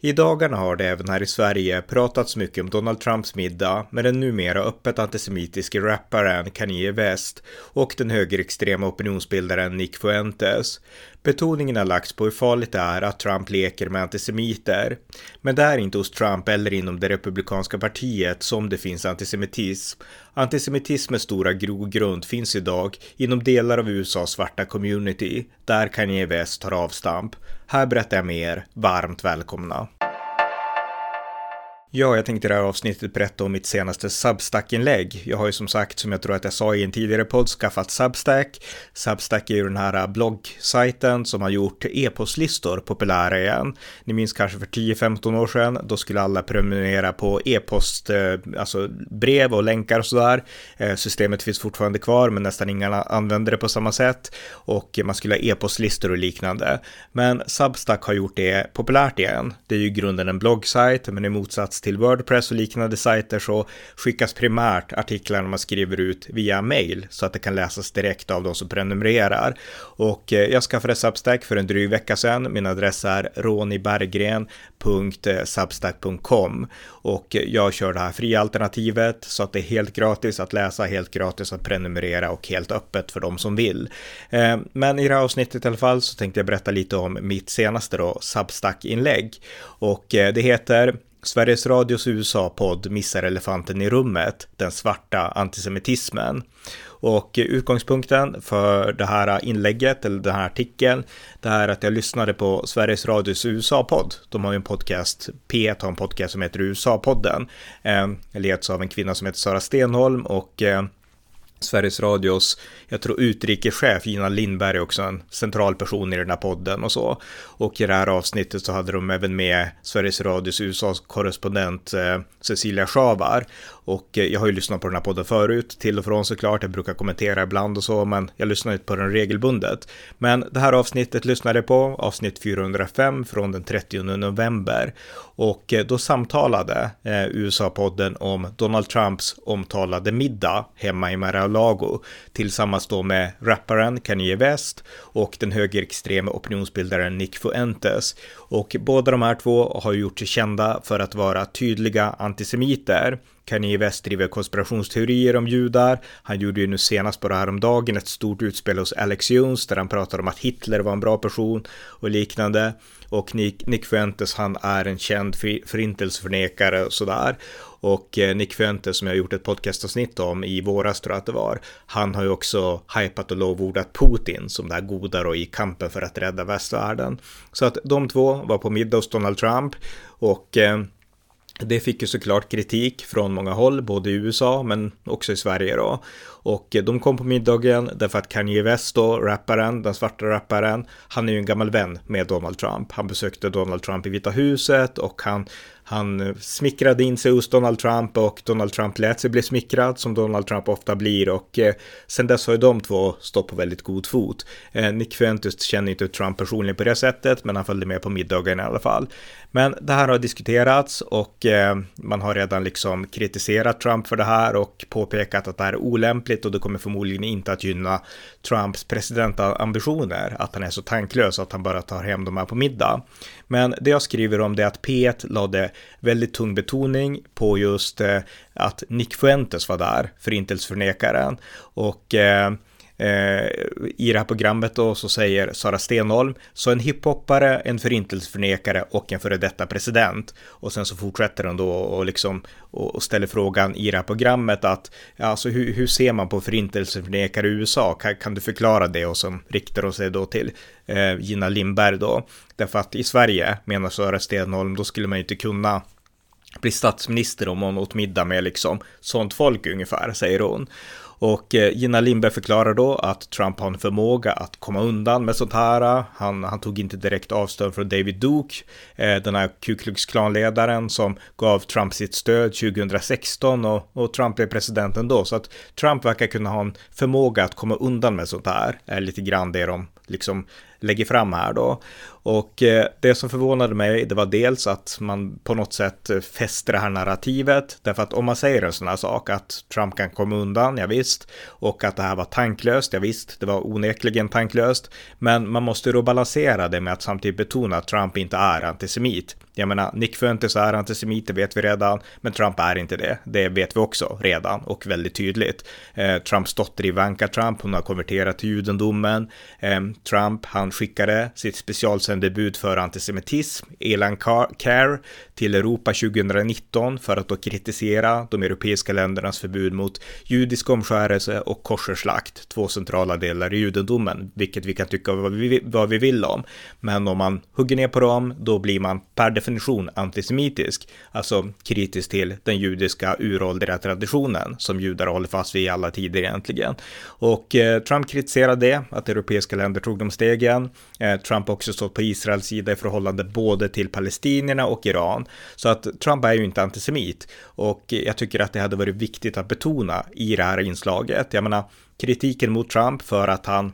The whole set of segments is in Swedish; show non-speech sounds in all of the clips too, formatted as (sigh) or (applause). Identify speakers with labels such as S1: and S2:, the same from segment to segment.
S1: I dagarna har det även här i Sverige pratats mycket om Donald Trumps middag med den numera öppet antisemitiske rapparen Kanye West och den högerextrema opinionsbildaren Nick Fuentes. Betoningen har lagts på hur farligt det är att Trump leker med antisemiter. Men det är inte hos Trump eller inom det republikanska partiet som det finns antisemitism. Antisemitismens stora grogrund finns idag inom delar av USAs svarta community, där Kanye West tar avstamp. Här berättar jag mer. Varmt välkomna. Ja, jag tänkte i det här avsnittet berätta om mitt senaste Substack-inlägg. Jag har ju som sagt, som jag tror att jag sa i en tidigare podd, skaffat Substack. Substack är ju den här bloggsajten som har gjort e-postlistor populära igen. Ni minns kanske för 10-15 år sedan, då skulle alla prenumerera på e-post, eh, alltså brev och länkar och sådär. Eh, systemet finns fortfarande kvar, men nästan inga använder det på samma sätt. Och man skulle ha e-postlistor och liknande. Men Substack har gjort det populärt igen. Det är ju i grunden en bloggsajt, men i motsats till Wordpress och liknande sajter så skickas primärt artiklarna man skriver ut via mail så att det kan läsas direkt av de som prenumererar. Och eh, jag skaffade Substack för en dryg vecka sedan. Min adress är roniberggren.substack.com och eh, jag kör det här fria alternativet så att det är helt gratis att läsa, helt gratis att prenumerera och helt öppet för de som vill. Eh, men i det här avsnittet i alla fall så tänkte jag berätta lite om mitt senaste då Substack-inlägg och det heter Sveriges Radios USA-podd Missar elefanten i rummet, den svarta antisemitismen. Och utgångspunkten för det här inlägget, eller den här artikeln, det är att jag lyssnade på Sveriges Radios USA-podd. De har ju en podcast, P1 har en podcast som heter USA-podden. Eh, leds av en kvinna som heter Sara Stenholm och eh, Sveriges Radios, jag tror utrikeschef Gina Lindberg är också en central person i den här podden och så. Och i det här avsnittet så hade de även med Sveriges Radios USA-korrespondent eh, Cecilia Schavar. Och eh, jag har ju lyssnat på den här podden förut, till och från såklart, jag brukar kommentera ibland och så, men jag lyssnar inte på den regelbundet. Men det här avsnittet lyssnade jag på, avsnitt 405 från den 30 november. Och eh, då samtalade eh, USA-podden om Donald Trumps omtalade middag hemma i Mar-a-Lago tillsammans då med rapparen Kanye West och den högerextreme opinionsbildaren Nick Fuentes. Och båda de här två har gjort sig kända för att vara tydliga antisemiter. Kanye West driver konspirationsteorier om judar. Han gjorde ju nu senast bara häromdagen, ett stort utspel hos Alex Jones där han pratar om att Hitler var en bra person och liknande. Och Nick, Nick Fuentes, han är en känd förintelseförnekare och sådär. Och eh, Nick Fuentes som jag har gjort ett podcastavsnitt om i våras tror jag att det var. Han har ju också hypat och lovordat Putin som det här goda då i kampen för att rädda västvärlden. Så att de två var på middag hos Donald Trump och eh, det fick ju såklart kritik från många håll, både i USA men också i Sverige då. Och eh, de kom på middagen därför att Kanye West då, rapparen, den svarta rapparen, han är ju en gammal vän med Donald Trump. Han besökte Donald Trump i Vita huset och han han eh, smickrade in sig hos Donald Trump och Donald Trump lät sig bli smickrad som Donald Trump ofta blir och eh, sen dess har ju de två stått på väldigt god fot. Eh, Nick Fuentes känner inte Trump personligen på det sättet men han följde med på middagen i alla fall. Men det här har diskuterats och eh, man har redan liksom kritiserat Trump för det här och påpekat att det här är olämpligt och det kommer förmodligen inte att gynna Trumps presidentambitioner, att han är så tanklös att han bara tar hem de här på middag. Men det jag skriver om det är att P1 lade väldigt tung betoning på just eh, att Nick Fuentes var där, förintelseförnekaren. Och eh, Eh, i det här programmet då så säger Sara Stenholm, så en hiphoppare, en förintelseförnekare och en före detta president. Och sen så fortsätter hon då och liksom och ställer frågan i det här programmet att alltså hur, hur ser man på förintelseförnekare i USA? Kan, kan, du förklara det? Och som riktar hon sig då till eh, Gina Lindberg då. Därför att i Sverige, menar Sara Stenholm, då skulle man ju inte kunna bli statsminister om hon åt middag med liksom sånt folk ungefär, säger hon. Och eh, Gina Lindberg förklarar då att Trump har en förmåga att komma undan med sånt här. Han, han tog inte direkt avstånd från David Duke, eh, den här Ku Klux Klan-ledaren som gav Trump sitt stöd 2016 och, och Trump blev president ändå. Så att Trump verkar kunna ha en förmåga att komma undan med sånt här, är lite grann det de liksom lägger fram här då. Och eh, det som förvånade mig, det var dels att man på något sätt eh, fäster det här narrativet. Därför att om man säger en sån här sak, att Trump kan komma undan, ja visst, och att det här var tanklöst, ja visst, det var onekligen tanklöst. Men man måste då balansera det med att samtidigt betona att Trump inte är antisemit. Jag menar, Nick Fuentes är antisemit, det vet vi redan, men Trump är inte det. Det vet vi också redan och väldigt tydligt. Eh, Trumps dotter Ivanka Trump, hon har konverterat till judendomen. Eh, Trump, han skickade sitt specialsändebud för antisemitism, Elan Care, till Europa 2019 för att då kritisera de europeiska ländernas förbud mot judisk omskärelse och korserslakt, två centrala delar i judendomen, vilket vi kan tycka vad vi, vad vi vill om. Men om man hugger ner på dem, då blir man per definition definition antisemitisk, alltså kritisk till den judiska uråldriga traditionen som judar håller fast vid i alla tider egentligen. Och eh, Trump kritiserade det, att europeiska länder tog de stegen. Eh, Trump har också stått på Israels sida i förhållande både till palestinierna och Iran. Så att Trump är ju inte antisemit och jag tycker att det hade varit viktigt att betona i det här inslaget. Jag menar, kritiken mot Trump för att han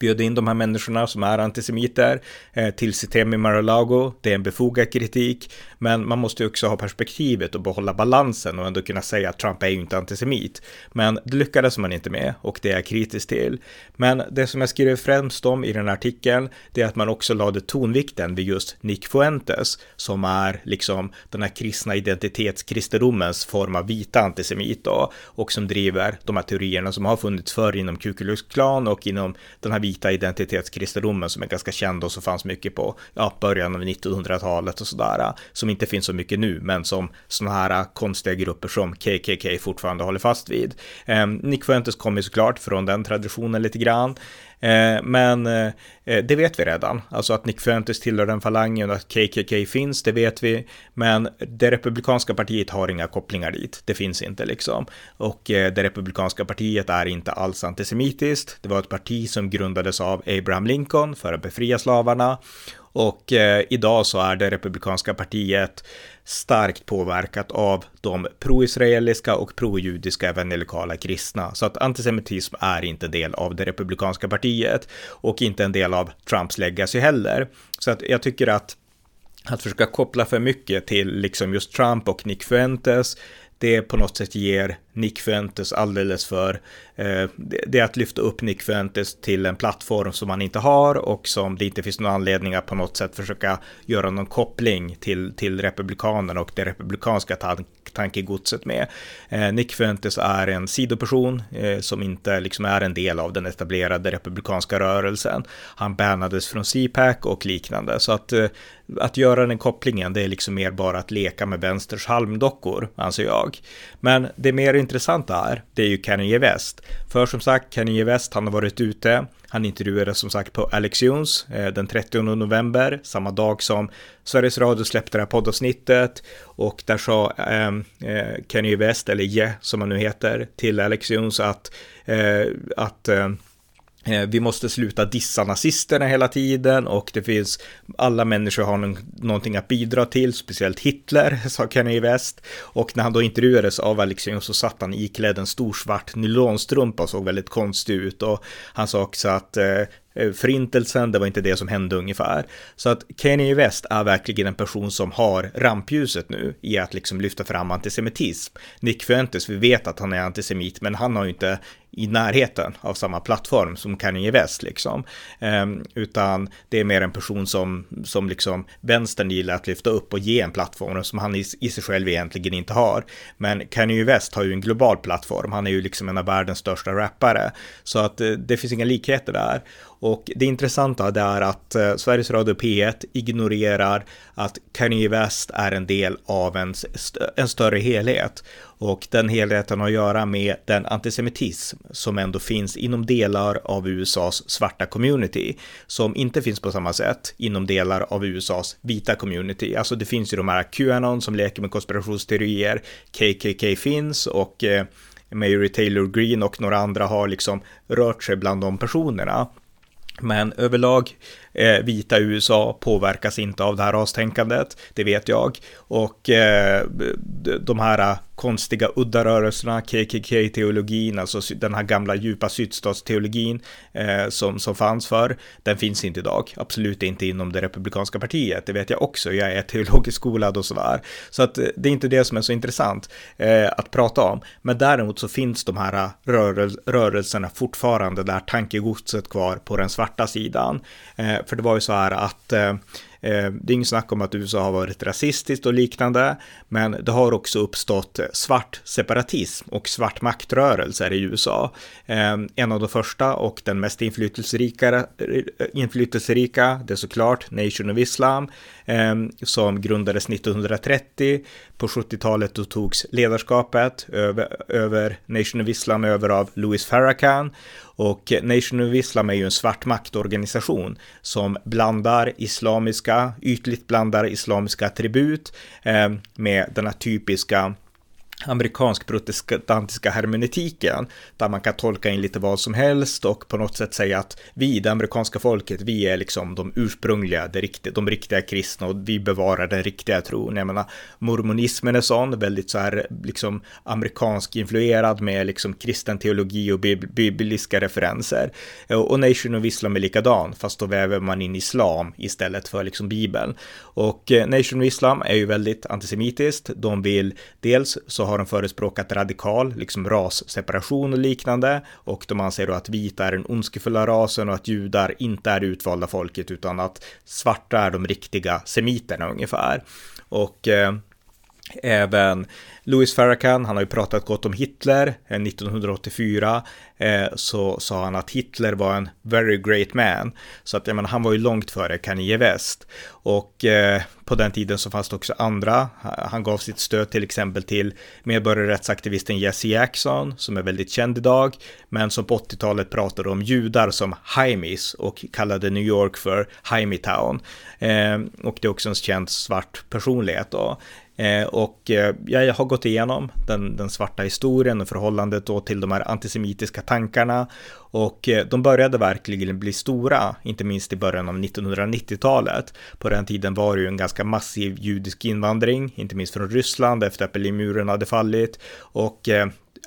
S1: bjöd in de här människorna som är antisemiter eh, till sitt hem i Mar-a-Lago. Det är en befogad kritik, men man måste ju också ha perspektivet och behålla balansen och ändå kunna säga att Trump är ju inte antisemit. Men det lyckades man inte med och det är jag kritisk till. Men det som jag skriver främst om i den här artikeln, det är att man också lade tonvikten vid just Nick Fuentes, som är liksom den här kristna identitetskristendomens form av vita antisemit då, och som driver de här teorierna som har funnits förr inom Ku Klux Klan och inom den här vita identitetskristendomen som är ganska känd och som fanns mycket på ja, början av 1900-talet och sådär, som inte finns så mycket nu, men som sådana här konstiga grupper som KKK fortfarande håller fast vid. Eh, Nick Fuentes kommer såklart från den traditionen lite grann. Eh, men eh, det vet vi redan, alltså att Nick Fuentes tillhör den falangen och att KKK finns, det vet vi. Men det republikanska partiet har inga kopplingar dit, det finns inte liksom. Och eh, det republikanska partiet är inte alls antisemitiskt. Det var ett parti som grundades av Abraham Lincoln för att befria slavarna och eh, idag så är det republikanska partiet starkt påverkat av de pro-israeliska och pro-judiska evangelikala kristna. Så att antisemitism är inte del av det republikanska partiet och inte en del av Trumps legacy heller. Så att jag tycker att att försöka koppla för mycket till liksom just Trump och Nick Fuentes, det på något sätt ger Nick Fuentes alldeles för, eh, det är att lyfta upp Nick Fuentes till en plattform som han inte har och som det inte finns någon anledning att på något sätt försöka göra någon koppling till, till republikanerna och det republikanska tan tankegodset med. Eh, Nick Fuentes är en sidoperson eh, som inte liksom är en del av den etablerade republikanska rörelsen. Han bannades från CPAC och liknande så att eh, att göra den kopplingen, det är liksom mer bara att leka med vänsters halmdockor, anser jag. Men det mer intressanta här, det är ju Kanye West. För som sagt, Kanye West, han har varit ute, han intervjuades som sagt på Alex Jones eh, den 30 november, samma dag som Sveriges Radio släppte det här poddavsnittet. Och där sa ehm, eh, Kanye West, eller Je yeah, som han nu heter, till Alex Jones att, eh, att Eh, Eh, vi måste sluta dissa nazisterna hela tiden och det finns alla människor har någonting att bidra till, speciellt Hitler, (laughs) sa Kanye West. Och när han då intervjuades av Alexion så satt han iklädd en stor svart nylonstrumpa och såg väldigt konstig ut. Och han sa också att eh, eh, förintelsen, det var inte det som hände ungefär. Så att Kanye West är verkligen en person som har rampljuset nu i att liksom lyfta fram antisemitism. Nick Fuentes, vi vet att han är antisemit, men han har ju inte i närheten av samma plattform som Kanye West liksom. Ehm, utan det är mer en person som, som liksom vänstern gillar att lyfta upp och ge en plattform som han i, i sig själv egentligen inte har. Men Kanye West har ju en global plattform, han är ju liksom en av världens största rappare. Så att eh, det finns inga likheter där. Och det intressanta är att eh, Sveriges Radio P1 ignorerar att Kanye West är en del av en, st en större helhet. Och den helheten har att göra med den antisemitism som ändå finns inom delar av USAs svarta community, som inte finns på samma sätt inom delar av USAs vita community. Alltså det finns ju de här QAnon som leker med konspirationsteorier, KKK finns och eh, Mary Taylor Green och några andra har liksom rört sig bland de personerna. Men överlag eh, vita USA påverkas inte av det här rastänkandet, det vet jag. Och eh, de här konstiga udda rörelserna, KKK-teologin, alltså den här gamla djupa sydstatsteologin eh, som, som fanns för, den finns inte idag. Absolut inte inom det republikanska partiet, det vet jag också. Jag är teologiskt skolad och sådär. Så att eh, det är inte det som är så intressant eh, att prata om. Men däremot så finns de här eh, rörel rörelserna fortfarande där tankegodset kvar på den svarta sidan. Eh, för det var ju så här att Eh, Eh, det är inget snack om att USA har varit rasistiskt och liknande, men det har också uppstått svart separatism och svart maktrörelser i USA. Eh, en av de första och den mest inflytelserika, eh, inflytelserika det är såklart Nation of Islam, eh, som grundades 1930. På 70-talet då togs ledarskapet över, över Nation of Islam över av Louis Farrakhan och Nation of Islam är ju en svart maktorganisation som blandar islamiska, ytligt blandar islamiska attribut eh, med den här typiska amerikansk-protestantiska hermeneutiken, där man kan tolka in lite vad som helst och på något sätt säga att vi, det amerikanska folket, vi är liksom de ursprungliga, de riktiga, de riktiga kristna och vi bevarar den riktiga tron. Jag menar, mormonismen är sån, väldigt så här liksom amerikansk influerad med liksom kristen teologi och bibliska referenser. Och Nation of Islam är likadan, fast då väver man in islam istället för liksom bibeln. Och eh, Nation of Islam är ju väldigt antisemitiskt. De vill dels så har de förespråkat radikal, liksom rasseparation och liknande. Och de anser då att vita är den ondskefulla rasen och att judar inte är utvalda folket utan att svarta är de riktiga semiterna ungefär. Och eh, Även Louis Farrakhan, han har ju pratat gott om Hitler. Eh, 1984 eh, så sa han att Hitler var en very great man. Så att jag menar, han var ju långt före Kanye West. Och eh, på den tiden så fanns det också andra. Han gav sitt stöd till exempel till medborgarrättsaktivisten Jesse Jackson, som är väldigt känd idag, men som på 80-talet pratade om judar som Haimis och kallade New York för Haimitown. Eh, och det är också en känd svart personlighet då. Eh, och eh, jag har gått igenom den, den svarta historien och förhållandet då till de här antisemitiska tankarna. Och eh, de började verkligen bli stora, inte minst i början av 1990-talet. På den tiden var det ju en ganska massiv judisk invandring, inte minst från Ryssland efter att Berlinmuren hade fallit. Och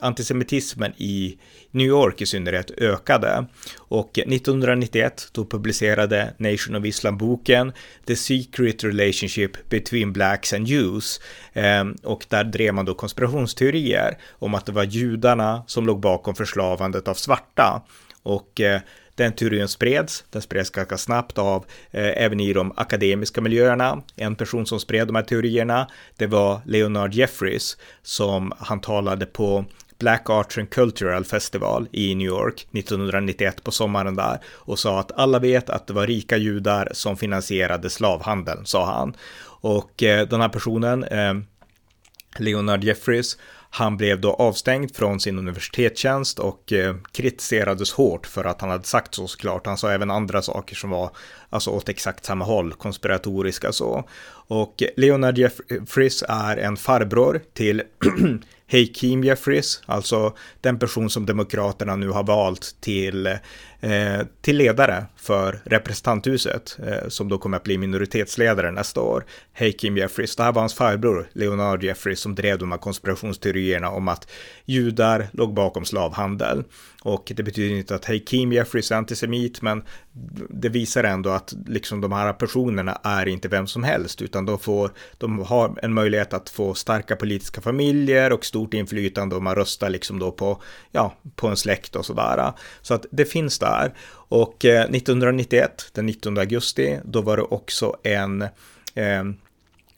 S1: antisemitismen i New York i synnerhet ökade. Och 1991 då publicerade Nation of Islam boken The Secret Relationship Between Blacks and Jews. Ehm, och där drev man då konspirationsteorier om att det var judarna som låg bakom förslavandet av svarta. Och eh, den teorin spreds, den spreds ganska snabbt av eh, även i de akademiska miljöerna. En person som spred de här teorierna, det var Leonard Jeffries som han talade på Black Arts and Cultural Festival i New York 1991 på sommaren där och sa att alla vet att det var rika judar som finansierade slavhandeln, sa han. Och eh, den här personen, eh, Leonard Jeffries, han blev då avstängd från sin universitetstjänst och eh, kritiserades hårt för att han hade sagt så såklart. Han sa även andra saker som var alltså åt exakt samma håll, konspiratoriska så. Och eh, Leonard Jeffries är en farbror till (clears throat) Hakeem Jeffries, alltså den person som Demokraterna nu har valt till, eh, eh, till ledare för representanthuset, eh, som då kommer att bli minoritetsledare nästa år. Hakeem Jeffries, det här var hans farbror Leonard Jeffries som drev de här konspirationsteorierna om att judar låg bakom slavhandel. Och det betyder inte att Hakeem Jeffries är antisemit, men det visar ändå att liksom de här personerna är inte vem som helst, utan de, får, de har en möjlighet att få starka politiska familjer och stort inflytande och man röstar liksom då på, ja, på en släkt och sådär. Så att det finns där. Och eh, 1991, den 19 augusti, då var det också en eh,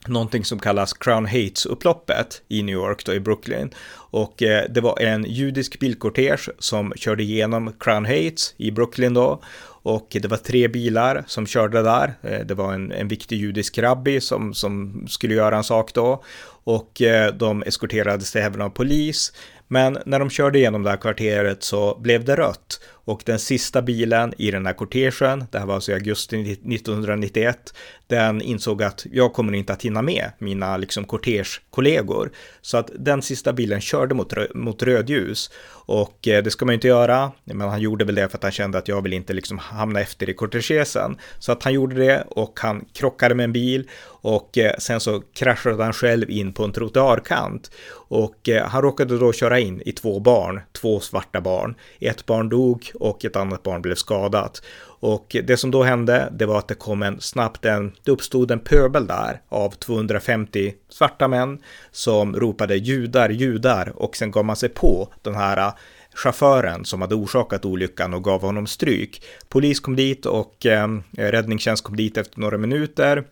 S1: någonting som kallas Crown Hates-upploppet i New York, då i Brooklyn. Och eh, det var en judisk bilkortege som körde igenom Crown Hates i Brooklyn då. Och det var tre bilar som körde där. Eh, det var en, en viktig judisk rabbi som, som skulle göra en sak då. Och eh, de eskorterades även av polis. Men när de körde igenom det här kvarteret så blev det rött och den sista bilen i den här kortegen, det här var alltså i augusti 1991, den insåg att jag kommer inte att hinna med mina liksom kortegekollegor. Så att den sista bilen körde mot, mot rödljus och eh, det ska man ju inte göra, men han gjorde väl det för att han kände att jag vill inte liksom hamna efter i kortegesen. Så att han gjorde det och han krockade med en bil och eh, sen så kraschade han själv in på en trottoarkant. Och eh, han råkade då köra in i två barn, två svarta barn. Ett barn dog och ett annat barn blev skadat. Och det som då hände, det var att det kom en snabbt en, det uppstod en pöbel där av 250 svarta män som ropade judar, judar och sen gav man sig på den här äh, chauffören som hade orsakat olyckan och gav honom stryk. Polis kom dit och eh, räddningstjänst kom dit efter några minuter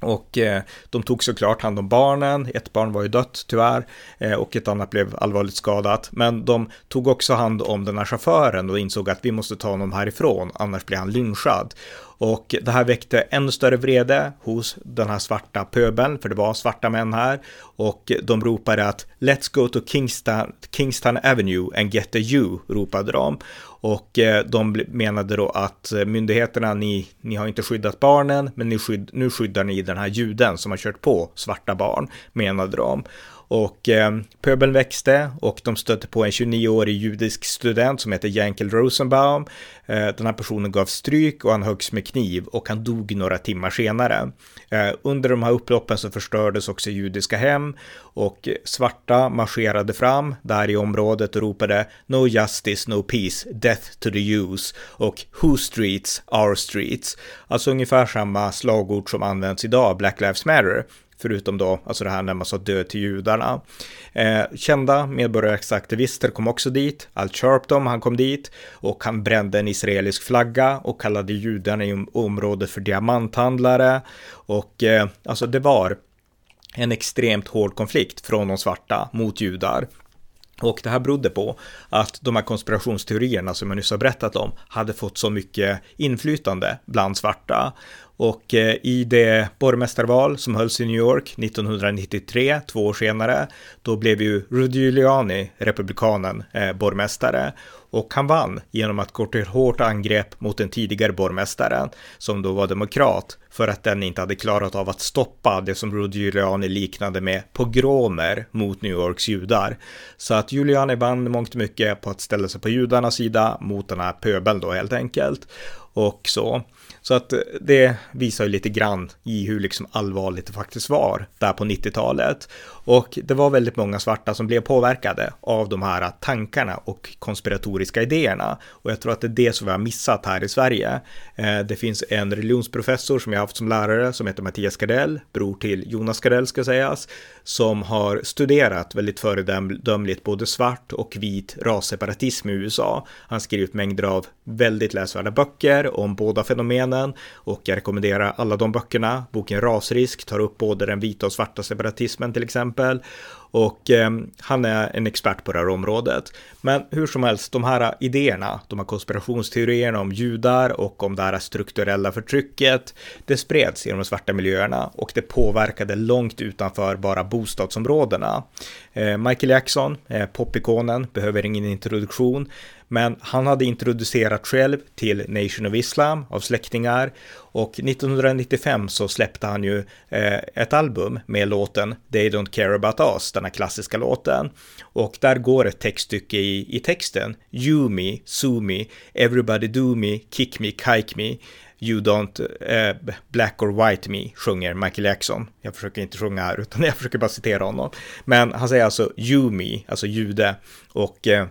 S1: och eh, de tog såklart hand om barnen, ett barn var ju dött tyvärr eh, och ett annat blev allvarligt skadat. Men de tog också hand om den här chauffören och insåg att vi måste ta honom härifrån, annars blir han lynchad. Och det här väckte ännu större vrede hos den här svarta pöbeln, för det var svarta män här. Och de ropade att Let's go to Kingston, Kingston Avenue and get a you, ropade de. Och eh, de menade då att eh, myndigheterna, ni, ni har inte skyddat barnen, men ni skydd, nu skyddar ni den här juden som har kört på svarta barn, menade de. Och eh, pöbeln växte och de stötte på en 29-årig judisk student som heter Jankel Rosenbaum. Eh, den här personen gav stryk och han höggs med kniv och han dog några timmar senare. Eh, under de här upploppen så förstördes också judiska hem och svarta marscherade fram där i området och ropade No justice, no peace, death to the Jews och Who streets, our streets. Alltså ungefär samma slagord som används idag, Black Lives Matter. Förutom då, alltså det här när man sa död till judarna. Eh, kända medborgaraktivister kom också dit. Al Sharpton, han kom dit och han brände en israelisk flagga och kallade judarna i området för diamanthandlare. Och eh, alltså det var en extremt hård konflikt från de svarta mot judar. Och det här berodde på att de här konspirationsteorierna som jag nyss har berättat om hade fått så mycket inflytande bland svarta. Och eh, i det borgmästarval som hölls i New York 1993, två år senare, då blev ju Rudy Giuliani, republikanen, eh, borgmästare. Och han vann genom att gå till hårt angrepp mot den tidigare borgmästaren, som då var demokrat, för att den inte hade klarat av att stoppa det som Rudy Giuliani liknade med pogromer mot New Yorks judar. Så att Giuliani vann mångt mycket på att ställa sig på judarnas sida mot den här pöbeln då helt enkelt. Och så. Så att det visar ju lite grann i hur liksom allvarligt det faktiskt var där på 90-talet. Och det var väldigt många svarta som blev påverkade av de här tankarna och konspiratoriska idéerna. Och jag tror att det är det som vi har missat här i Sverige. Eh, det finns en religionsprofessor som jag haft som lärare som heter Mattias Gardell, bror till Jonas Gardell ska sägas, som har studerat väldigt föredömligt både svart och vit rasseparatism i USA. Han skrivit mängder av väldigt läsvärda böcker om båda fenomenen och jag rekommenderar alla de böckerna. Boken Rasrisk tar upp både den vita och svarta separatismen till exempel och eh, han är en expert på det här området. Men hur som helst, de här idéerna, de här konspirationsteorierna om judar och om det här strukturella förtrycket, det spreds i de svarta miljöerna och det påverkade långt utanför bara bostadsområdena. Eh, Michael Jackson, eh, popikonen, behöver ingen introduktion, men han hade introducerat själv till Nation of Islam av släktingar och 1995 så släppte han ju eh, ett album med låten They Don't Care About Us, den här klassiska låten. Och där går ett textstycke i, i texten. You me, sue me, everybody do me, kick me, kike me. You don't eh, black or white me, sjunger Michael Jackson. Jag försöker inte sjunga här, utan jag försöker bara citera honom. Men han säger alltså you me, alltså jude. Och eh,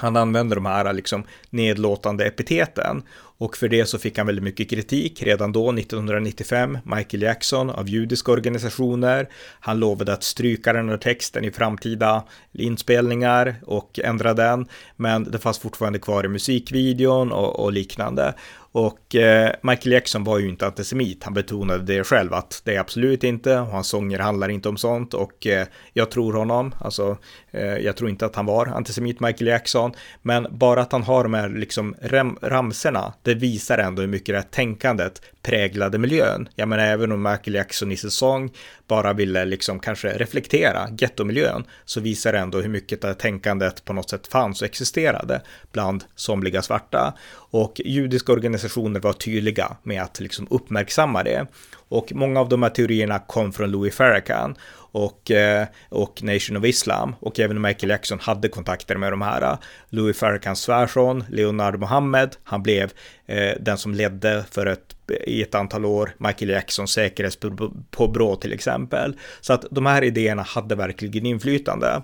S1: han använde de här liksom nedlåtande epiteten och för det så fick han väldigt mycket kritik redan då 1995, Michael Jackson av judiska organisationer. Han lovade att stryka den här texten i framtida inspelningar och ändra den, men det fanns fortfarande kvar i musikvideon och, och liknande. Och eh, Michael Jackson var ju inte antisemit, han betonade det själv att det är absolut inte, och hans sånger handlar inte om sånt. Och eh, jag tror honom, alltså eh, jag tror inte att han var antisemit Michael Jackson, men bara att han har de här liksom rem- ramserna, det visar ändå hur mycket det här tänkandet präglade miljön. Jag menar, även om Michael Jackson i säsong bara ville liksom kanske reflektera gettomiljön, så visar det ändå hur mycket det här tänkandet på något sätt fanns och existerade bland somliga svarta. Och judiska organisationer var tydliga med att liksom uppmärksamma det. Och många av de här teorierna kom från Louis Farrakhan och, eh, och Nation of Islam och även Michael Jackson hade kontakter med de här. Louis Farrakhan svärson, Leonard Mohammed, han blev eh, den som ledde för ett i ett antal år, Michael Jacksons säkerhetspåbrå till exempel. Så att de här idéerna hade verkligen inflytande.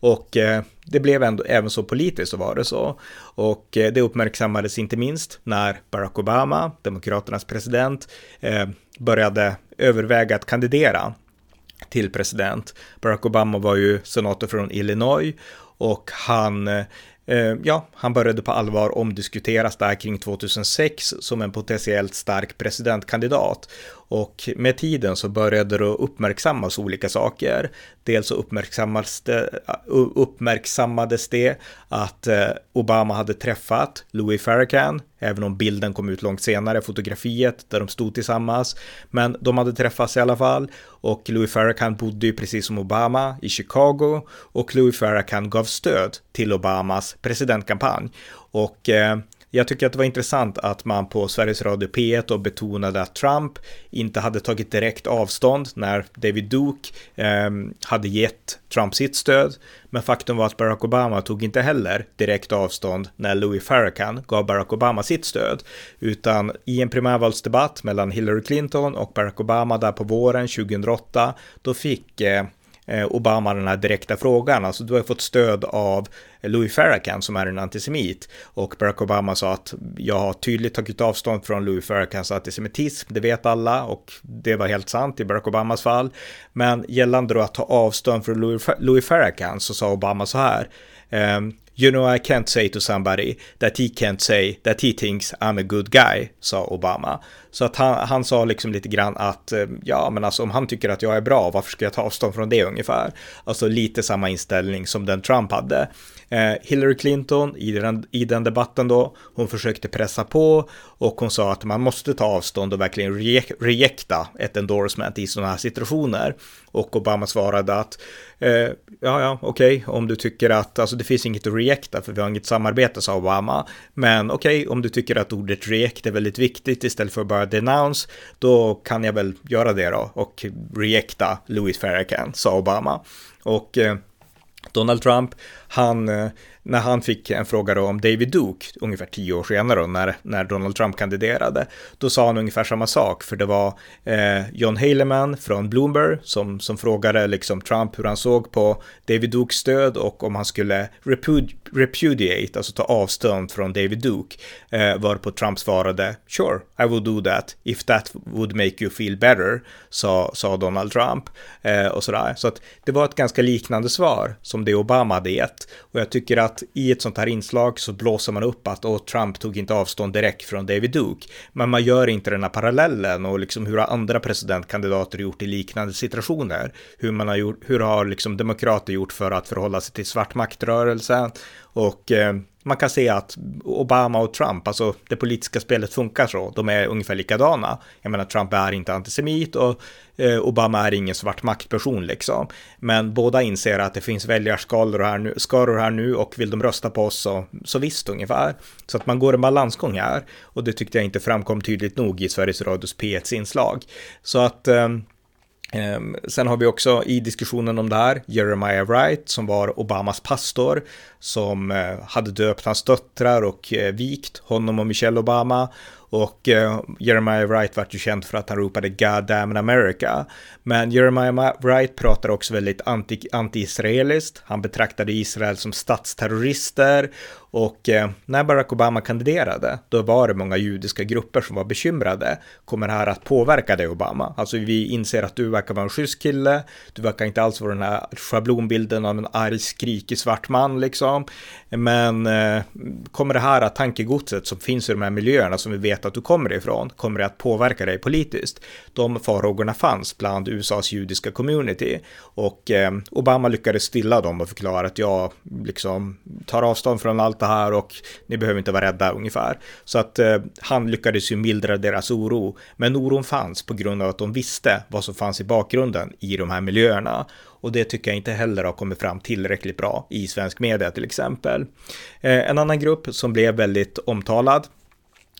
S1: Och eh, det blev ändå, även så politiskt så var det så. Och eh, det uppmärksammades inte minst när Barack Obama, demokraternas president, eh, började överväga att kandidera till president. Barack Obama var ju senator från Illinois och han eh, Eh, ja, han började på allvar omdiskuteras där kring 2006 som en potentiellt stark presidentkandidat. Och med tiden så började det uppmärksammas olika saker. Dels så uppmärksammades det, uppmärksammades det att eh, Obama hade träffat Louis Farrakhan, även om bilden kom ut långt senare, fotografiet där de stod tillsammans. Men de hade träffats i alla fall och Louis Farrakhan bodde ju precis som Obama i Chicago och Louis Farrakhan gav stöd till Obamas presidentkampanj. Och eh, jag tycker att det var intressant att man på Sveriges Radio P1 och betonade att Trump inte hade tagit direkt avstånd när David Duke eh, hade gett Trump sitt stöd. Men faktum var att Barack Obama tog inte heller direkt avstånd när Louis Farrakhan gav Barack Obama sitt stöd. Utan i en primärvalsdebatt mellan Hillary Clinton och Barack Obama där på våren 2008, då fick eh, Eh, Obama den här direkta frågan. Alltså du har fått stöd av Louis Farrakhan som är en antisemit och Barack Obama sa att jag har tydligt tagit avstånd från Louis Farrakhans antisemitism, det vet alla och det var helt sant i Barack Obamas fall. Men gällande då att ta avstånd från Louis Farrakhan så sa Obama så här ehm, You know I can't say to somebody that he can't say that he thinks I'm a good guy, sa Obama. Så att han, han sa liksom lite grann att eh, ja, men alltså om han tycker att jag är bra, varför ska jag ta avstånd från det ungefär? Alltså lite samma inställning som den Trump hade. Eh, Hillary Clinton i den, i den debatten då, hon försökte pressa på och hon sa att man måste ta avstånd och verkligen rejekta ett endorsement i sådana här situationer. Och Obama svarade att eh, ja, ja, okej, okay, om du tycker att, alltså det finns inget att rejekta för vi har inget samarbete, sa Obama. Men okej, okay, om du tycker att ordet rejekt är väldigt viktigt istället för att bara denounce, då kan jag väl göra det då och rejecta Louis Farrakhan, sa Obama. Och eh, Donald Trump, han eh, när han fick en fråga om David Duke, ungefär tio år senare då, när, när Donald Trump kandiderade, då sa han ungefär samma sak, för det var eh, John Haleman från Bloomberg som, som frågade liksom Trump hur han såg på David Dukes stöd och om han skulle repud repudiate, alltså ta avstånd från David Duke, eh, varpå Trump svarade “Sure, I will do that if that would make you feel better”, sa, sa Donald Trump eh, och sådär. Så att det var ett ganska liknande svar som det Obama hade gett och jag tycker att att i ett sånt här inslag så blåser man upp att oh, Trump tog inte avstånd direkt från David Duke. Men man gör inte den här parallellen och liksom hur har andra presidentkandidater gjort i liknande situationer? Hur man har gjort, hur har liksom demokrater gjort för att förhålla sig till svartmaktrörelsen och eh, man kan se att Obama och Trump, alltså det politiska spelet funkar så, de är ungefär likadana. Jag menar, Trump är inte antisemit och eh, Obama är ingen svart maktperson liksom. Men båda inser att det finns väljarskalor här nu, skaror här nu och vill de rösta på oss så, så visst ungefär. Så att man går en balansgång här och det tyckte jag inte framkom tydligt nog i Sveriges Radios P1 inslag. Så att eh, eh, sen har vi också i diskussionen om det här Jeremiah Wright som var Obamas pastor som eh, hade döpt hans döttrar och eh, vikt honom och Michelle Obama och eh, Jeremiah Wright vart ju känd för att han ropade God damn America. Men Jeremiah Wright pratar också väldigt anti-israeliskt. Han betraktade Israel som statsterrorister och när Barack Obama kandiderade, då var det många judiska grupper som var bekymrade. Kommer det här att påverka dig Obama? Alltså vi inser att du verkar vara en schysst kille, du verkar inte alls vara den här schablonbilden av en arg, skrikig svart man liksom. Men eh, kommer det här tankegodset som finns i de här miljöerna som vi vet vet att du kommer ifrån, kommer det att påverka dig politiskt? De farhågorna fanns bland USAs judiska community och eh, Obama lyckades stilla dem och förklara att jag liksom tar avstånd från allt det här och ni behöver inte vara rädda ungefär. Så att eh, han lyckades ju mildra deras oro, men oron fanns på grund av att de visste vad som fanns i bakgrunden i de här miljöerna och det tycker jag inte heller har kommit fram tillräckligt bra i svensk media till exempel. Eh, en annan grupp som blev väldigt omtalad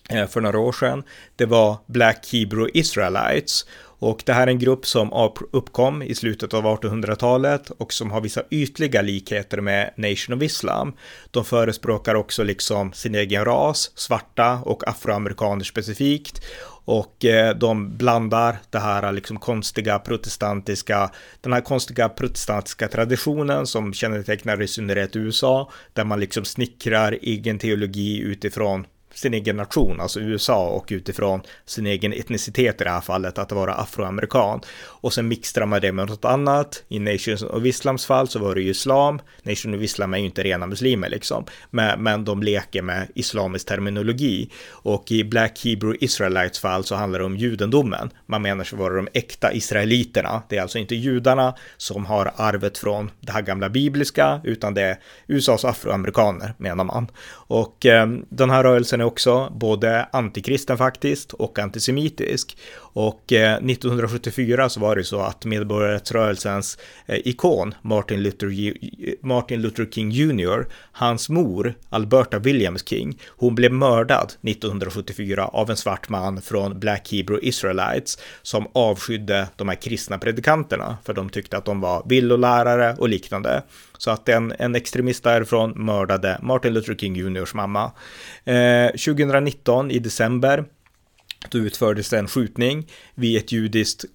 S1: eh, för några år sedan, det var Black Hebrew Israelites. Och det här är en grupp som uppkom i slutet av 1800-talet och som har vissa ytliga likheter med Nation of Islam. De förespråkar också liksom sin egen ras, svarta och afroamerikaner specifikt och eh, de blandar det här liksom konstiga protestantiska, den här konstiga protestantiska traditionen som kännetecknar i synnerhet USA, där man liksom snickrar egen teologi utifrån sin egen nation, alltså USA och utifrån sin egen etnicitet i det här fallet, att vara afroamerikan. Och sen mixtrar man det med något annat. I Nations of Islams fall så var det ju islam. Nation of Islam är ju inte rena muslimer liksom, men, men de leker med islamisk terminologi. Och i Black Hebrew Israelites fall så handlar det om judendomen. Man menar sig vara de äkta israeliterna. Det är alltså inte judarna som har arvet från det här gamla bibliska, utan det är USAs afroamerikaner menar man. Och eh, den här rörelsen är också både antikristen faktiskt och antisemitisk. Och eh, 1974 så var det så att medborgarrättsrörelsens eh, ikon Martin Luther, Martin Luther King Jr, hans mor Alberta Williams King, hon blev mördad 1974 av en svart man från Black Hebrew Israelites som avskydde de här kristna predikanterna för de tyckte att de var villolärare och liknande. Så att en, en extremist därifrån mördade Martin Luther King Jrs mamma. Eh, 2019 i december då utfördes en skjutning vid ett judiskt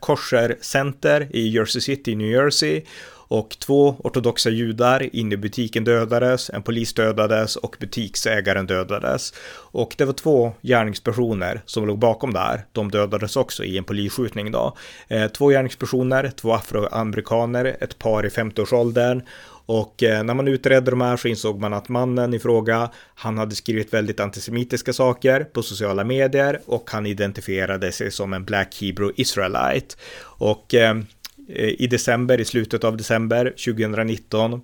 S1: koshercenter i Jersey City, New Jersey. Och två ortodoxa judar inne i butiken dödades, en polis dödades och butiksägaren dödades. Och det var två gärningspersoner som låg bakom det här. De dödades också i en polisskjutning då. Eh, två gärningspersoner, två afroamerikaner, ett par i 50-årsåldern och eh, när man utredde de här så insåg man att mannen i fråga, han hade skrivit väldigt antisemitiska saker på sociala medier och han identifierade sig som en Black Hebrew Israelite. Och eh, i december, i slutet av december 2019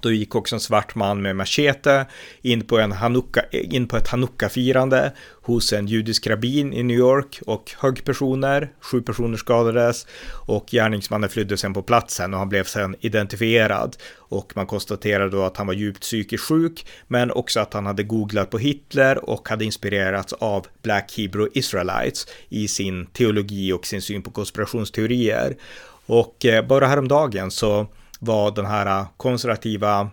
S1: då gick också en svart man med machete in på, en Hanukka, in på ett Hanukka-firande hos en judisk rabbin i New York och högg personer, sju personer skadades och gärningsmannen flydde sen på platsen och han blev sen identifierad och man konstaterade då att han var djupt psykiskt sjuk men också att han hade googlat på Hitler och hade inspirerats av Black Hebrew Israelites i sin teologi och sin syn på konspirationsteorier. Och eh, bara häromdagen så var den här äh, konservativa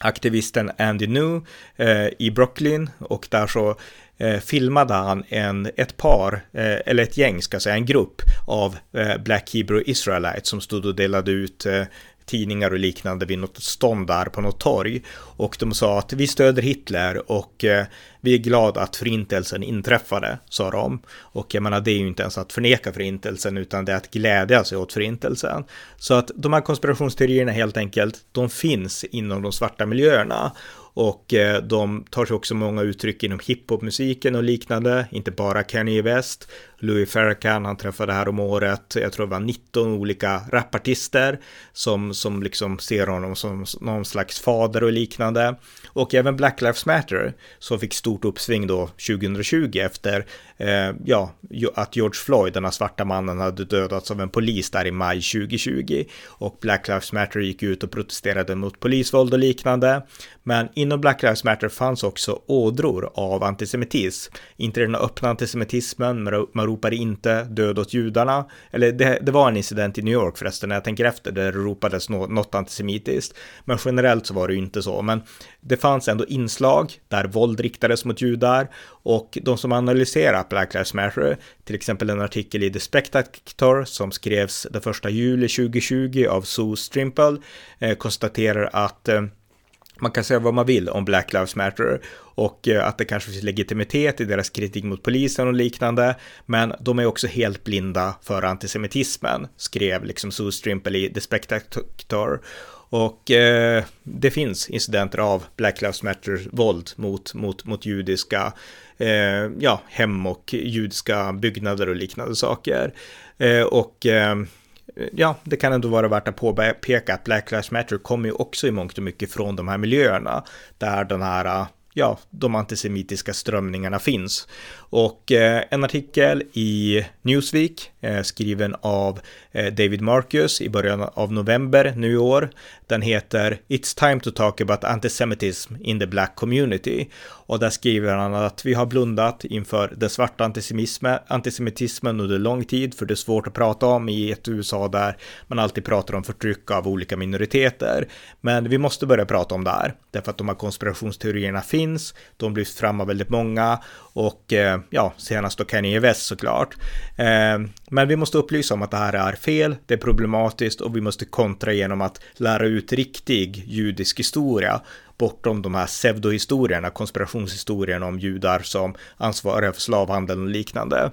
S1: aktivisten Andy New eh, i Brooklyn och där så eh, filmade han en, ett par, eh, eller ett gäng ska jag säga, en grupp av eh, Black Hebrew Israelites som stod och delade ut eh, tidningar och liknande vid något stånd där på något torg. Och de sa att vi stöder Hitler och eh, vi är glada att förintelsen inträffade, sa de. Och jag menar, det är ju inte ens att förneka förintelsen, utan det är att glädja sig åt förintelsen. Så att de här konspirationsteorierna helt enkelt, de finns inom de svarta miljöerna. Och eh, de tar sig också många uttryck inom hiphopmusiken och liknande, inte bara Kanye West. Louis Farrakhan, han träffade här om året, jag tror det var 19 olika rapartister som, som liksom ser honom som någon slags fader och liknande. Och även Black Lives Matter, som fick stort uppsving då 2020 efter eh, ja, att George Floyd, den här svarta mannen, hade dödats av en polis där i maj 2020. Och Black Lives Matter gick ut och protesterade mot polisvåld och liknande. Men inom Black Lives Matter fanns också ådror av antisemitism. Inte den öppna antisemitismen, men man ropade inte död åt judarna. Eller det, det var en incident i New York förresten, när jag tänker efter, där det ropades något antisemitiskt. Men generellt så var det ju inte så. Men det fanns ändå inslag där våld riktades mot judar och de som analyserar Black Lives Matter, till exempel en artikel i The Spectator som skrevs den första juli 2020 av Sue Strimple, eh, konstaterar att eh, man kan säga vad man vill om Black Lives Matter och eh, att det kanske finns legitimitet i deras kritik mot polisen och liknande. Men de är också helt blinda för antisemitismen, skrev liksom Sue Strimple i The Spectator. Och eh, det finns incidenter av Black Lives Matter-våld mot, mot, mot judiska eh, ja, hem och judiska byggnader och liknande saker. Eh, och eh, ja, det kan ändå vara värt att påpeka att Black Lives Matter kommer ju också i mångt och mycket från de här miljöerna där den här ja, de antisemitiska strömningarna finns. Och eh, en artikel i Newsweek eh, skriven av eh, David Marcus i början av november nu i år. Den heter It's time to talk about antisemitism in the black community. Och där skriver han att vi har blundat inför den svarta antisemitismen under lång tid, för det är svårt att prata om i ett USA där man alltid pratar om förtryck av olika minoriteter. Men vi måste börja prata om det här, därför att de här konspirationsteorierna finns, de lyfts fram av väldigt många och eh, ja, senast då Kanye West såklart. Eh, men vi måste upplysa om att det här är fel, det är problematiskt och vi måste kontra genom att lära ut riktig judisk historia bortom de här pseudohistorierna, konspirationshistorierna om judar som ansvariga för slavhandeln och liknande.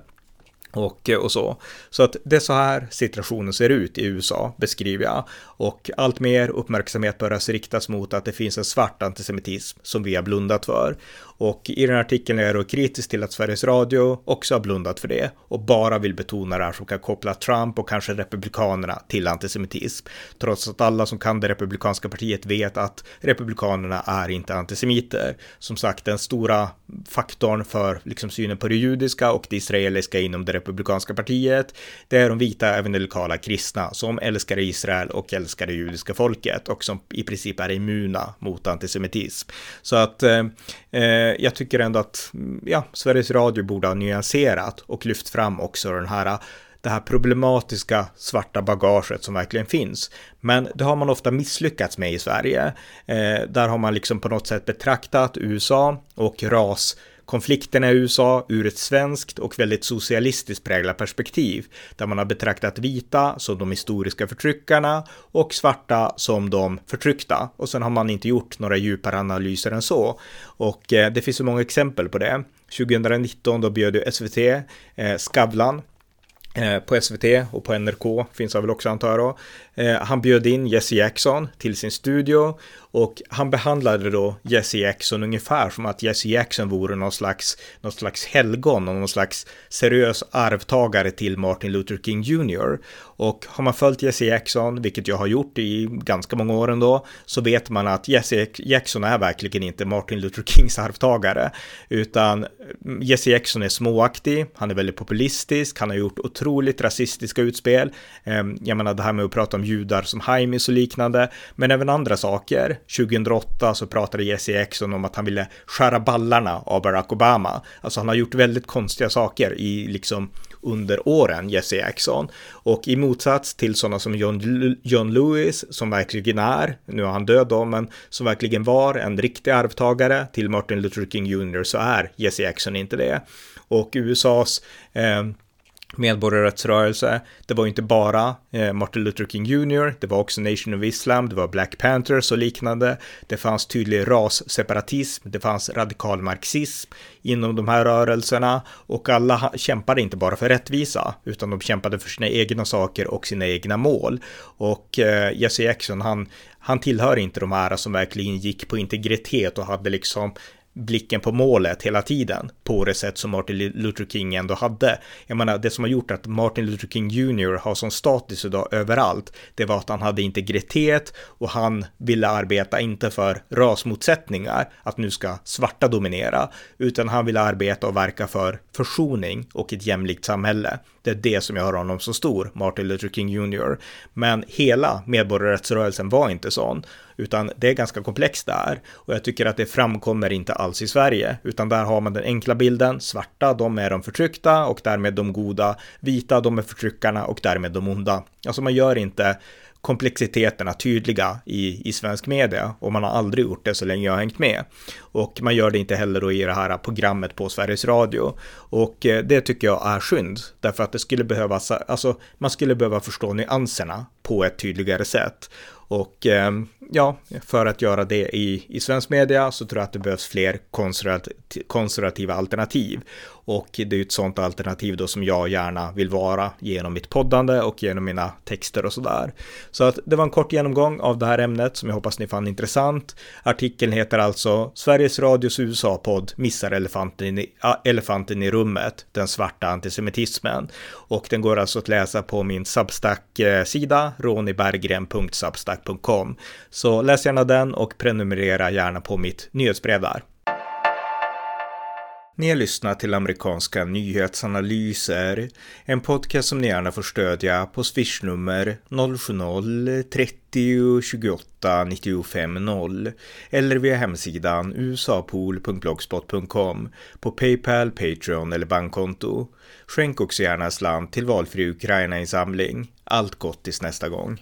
S1: Och, eh, och så. Så att det är så här situationen ser ut i USA, beskriver jag. Och allt mer uppmärksamhet börjar riktas mot att det finns en svart antisemitism som vi har blundat för. Och i den här artikeln är jag då kritisk till att Sveriges Radio också har blundat för det och bara vill betona det här som kan koppla Trump och kanske Republikanerna till antisemitism. Trots att alla som kan det republikanska partiet vet att Republikanerna är inte antisemiter. Som sagt, den stora faktorn för liksom synen på det judiska och det israeliska inom det republikanska partiet, det är de vita evangelikala kristna som älskar Israel och älskar det judiska folket och som i princip är immuna mot antisemitism. Så att eh, eh jag tycker ändå att mm, ja, Sveriges Radio borde ha nyanserat och lyft fram också den här det här problematiska svarta bagaget som verkligen finns. Men det har man ofta misslyckats med i Sverige. Eh, där har man liksom på något sätt betraktat USA och ras konflikterna i USA ur ett svenskt och väldigt socialistiskt präglat perspektiv, där man har betraktat vita som de historiska förtryckarna och svarta som de förtryckta. Och sen har man inte gjort några djupare analyser än så. Och eh, det finns så många exempel på det. 2019 då bjöd ju SVT eh, Skavlan eh, på SVT och på NRK finns det väl också antar jag då. Eh, han bjöd in Jesse Jackson till sin studio och han behandlade då Jesse Jackson ungefär som att Jesse Jackson vore någon slags, någon slags helgon och någon slags seriös arvtagare till Martin Luther King Jr. Och har man följt Jesse Jackson, vilket jag har gjort i ganska många år ändå, så vet man att Jesse Jackson är verkligen inte Martin Luther Kings arvtagare, utan Jesse Jackson är småaktig, han är väldigt populistisk, han har gjort otroligt rasistiska utspel. Ehm, jag menar det här med att prata om judar som Haimis och liknande, men även andra saker. 2008 så pratade Jesse Jackson om att han ville skära ballarna av Barack Obama. Alltså han har gjort väldigt konstiga saker i liksom under åren, Jesse Jackson. Och i motsats till sådana som John, John Lewis, som verkligen är, nu är han död då, men som verkligen var en riktig arvtagare till Martin Luther King Jr. så är Jesse Jackson inte det. Och USAs eh, medborgarrättsrörelse. Det var inte bara eh, Martin Luther King Jr, det var också Nation of Islam, det var Black Panthers och liknande. Det fanns tydlig rasseparatism, det fanns radikal marxism inom de här rörelserna och alla kämpade inte bara för rättvisa utan de kämpade för sina egna saker och sina egna mål. Och eh, Jesse Jackson, han, han tillhör inte de här som verkligen gick på integritet och hade liksom blicken på målet hela tiden på det sätt som Martin Luther King ändå hade. Jag menar, det som har gjort att Martin Luther King Jr har sån status idag överallt, det var att han hade integritet och han ville arbeta inte för rasmotsättningar, att nu ska svarta dominera, utan han ville arbeta och verka för försoning och ett jämlikt samhälle. Det är det som jag honom så stor, Martin Luther King Jr. Men hela medborgarrättsrörelsen var inte sån utan det är ganska komplext där och jag tycker att det framkommer inte alls i Sverige, utan där har man den enkla bilden, svarta, de är de förtryckta och därmed de goda, vita, de är förtryckarna och därmed de onda. Alltså man gör inte komplexiteterna tydliga i, i svensk media och man har aldrig gjort det så länge jag har hängt med. Och man gör det inte heller då i det här programmet på Sveriges Radio. Och eh, det tycker jag är synd, därför att det skulle behövas, alltså man skulle behöva förstå nyanserna på ett tydligare sätt. Och eh, ja, för att göra det i, i svensk media så tror jag att det behövs fler konservativa alternativ. Och det är ju ett sånt alternativ då som jag gärna vill vara genom mitt poddande och genom mina texter och sådär. Så att det var en kort genomgång av det här ämnet som jag hoppas ni fann intressant. Artikeln heter alltså Sveriges Radios USA-podd missar elefanten i, elefanten i rummet, den svarta antisemitismen. Och den går alltså att läsa på min Substack-sida, roniberggren.substack.com. Så läs gärna den och prenumerera gärna på mitt nyhetsbrev där. Ni har lyssnat till amerikanska nyhetsanalyser, en podcast som ni gärna får stödja på swishnummer 070-30 28 95 0 eller via hemsidan usapool.blogspot.com på Paypal, Patreon eller bankkonto. Skänk också gärna en slant till valfri Ukraina-insamling. Allt gott tills nästa gång.